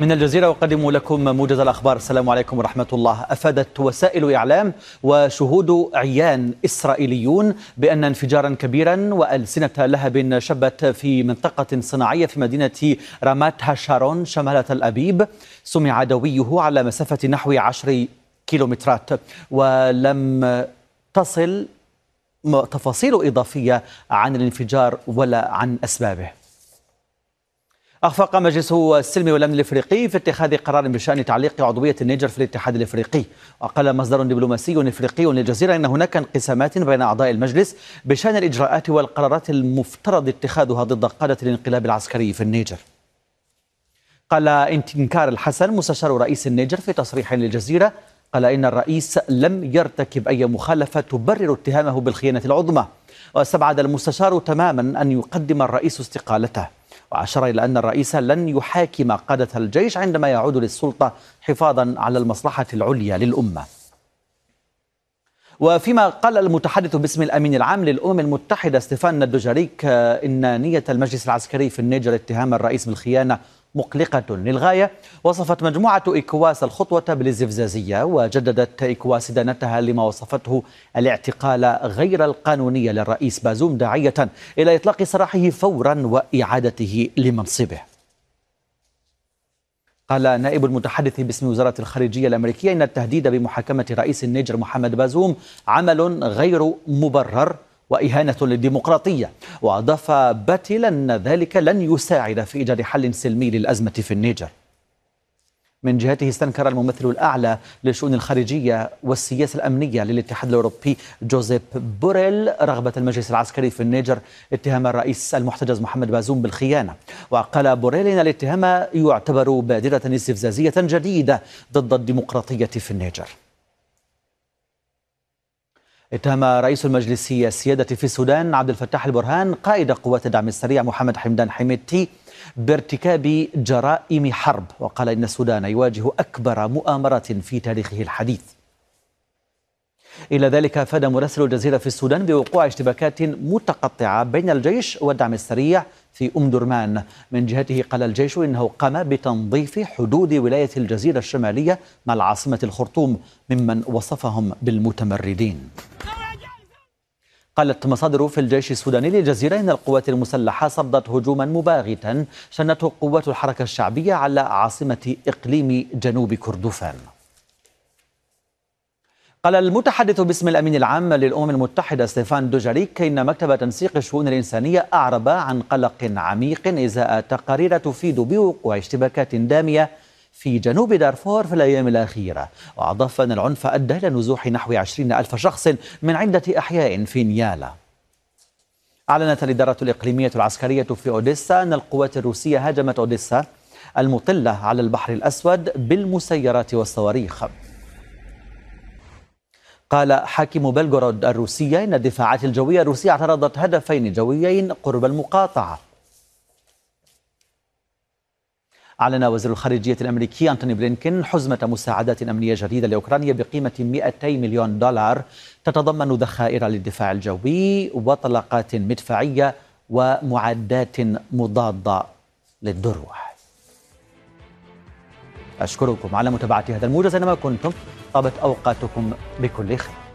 من الجزيرة أقدم لكم موجز الأخبار. السلام عليكم ورحمة الله. أفادت وسائل إعلام وشهود عيان إسرائيليون بأن انفجارا كبيرا وألسنة لهب شبت في منطقة صناعية في مدينة رامات هاشارون شمال تل أبيب. سمع دويه على مسافة نحو عشر كيلومترات. ولم تصل تفاصيل إضافية عن الانفجار ولا عن أسبابه. أخفق مجلس السلم والأمن الإفريقي في اتخاذ قرار بشأن تعليق عضوية النيجر في الاتحاد الإفريقي. وقال مصدر دبلوماسي إفريقي للجزيرة أن هناك انقسامات بين أعضاء المجلس بشأن الإجراءات والقرارات المفترض اتخاذها ضد قادة الانقلاب العسكري في النيجر. قال انكار الحسن مستشار رئيس النيجر في تصريح للجزيرة قال إن الرئيس لم يرتكب أي مخالفة تبرر اتهامه بالخيانة العظمى. وأستبعد المستشار تماما أن يقدم الرئيس استقالته. وأشار إلى أن الرئيس لن يحاكم قادة الجيش عندما يعود للسلطة حفاظا على المصلحة العليا للأمة. وفيما قال المتحدث باسم الأمين العام للأمم المتحدة ستيفان دوجاريك إن نية المجلس العسكري في النيجر اتهام الرئيس بالخيانة مقلقة للغاية. وصفت مجموعة إيكواس الخطوة بالاستفزازية وجددت إيكواس إدانتها لما وصفته الاعتقال غير القانوني للرئيس بازوم داعية إلى إطلاق سراحه فورا وإعادته لمنصبه. قال نائب المتحدث باسم وزارة الخارجية الأمريكية إن التهديد بمحاكمة رئيس النيجر محمد بازوم عمل غير مبرر وإهانة للديمقراطية. وأضاف باتل أن ذلك لن يساعد في إيجاد حل سلمي للأزمة في النيجر. من جهته استنكر الممثل الأعلى للشؤون الخارجية والسياسة الأمنية للاتحاد الأوروبي جوزيف بوريل رغبة المجلس العسكري في النيجر اتهام الرئيس المحتجز محمد بازوم بالخيانة. وقال بوريل إن الاتهام يعتبر بادرة استفزازية جديدة ضد الديمقراطية في النيجر. اتهم رئيس المجلس السيادة في السودان عبد الفتاح البرهان قائد قوات الدعم السريع محمد حمدان حميدتي بارتكاب جرائم حرب وقال إن السودان يواجه أكبر مؤامرة في تاريخه الحديث. إلى ذلك أفاد مراسل الجزيرة في السودان بوقوع اشتباكات متقطعة بين الجيش والدعم السريع في أم درمان من جهته قال الجيش إنه قام بتنظيف حدود ولاية الجزيرة الشمالية مع العاصمة الخرطوم ممن وصفهم بالمتمردين. قالت مصادر في الجيش السوداني للجزيرة إن القوات المسلحة صدت هجوما مباغتا شنته قوات الحركة الشعبية على عاصمة إقليم جنوب كردفان. قال المتحدث باسم الأمين العام للأمم المتحدة ستيفان دوجاريك إن مكتب تنسيق الشؤون الإنسانية أعرب عن قلق عميق إزاء تقارير تفيد بوقوع اشتباكات دامية في جنوب دارفور في الأيام الأخيرة. وأضاف أن العنف أدى إلى نزوح نحو عشرين ألف شخص من عدة أحياء في نيالا. أعلنت الإدارة الإقليمية العسكرية في أوديسا أن القوات الروسية هاجمت أوديسا المطلة على البحر الأسود بالمسيرات والصواريخ. قال حاكم بلغورود الروسية إن الدفاعات الجوية الروسية اعترضت هدفين جويين قرب المقاطعة. أعلن وزير الخارجية الأمريكي أنتوني بلينكين حزمة مساعدات أمنية جديدة لأوكرانيا بقيمة 200 مليون دولار تتضمن ذخائر للدفاع الجوي وطلقات مدفعية ومعدات مضادة للدروع أشكركم على متابعة هذا الموجز. أينما كنتم طابت أوقاتكم بكل خير.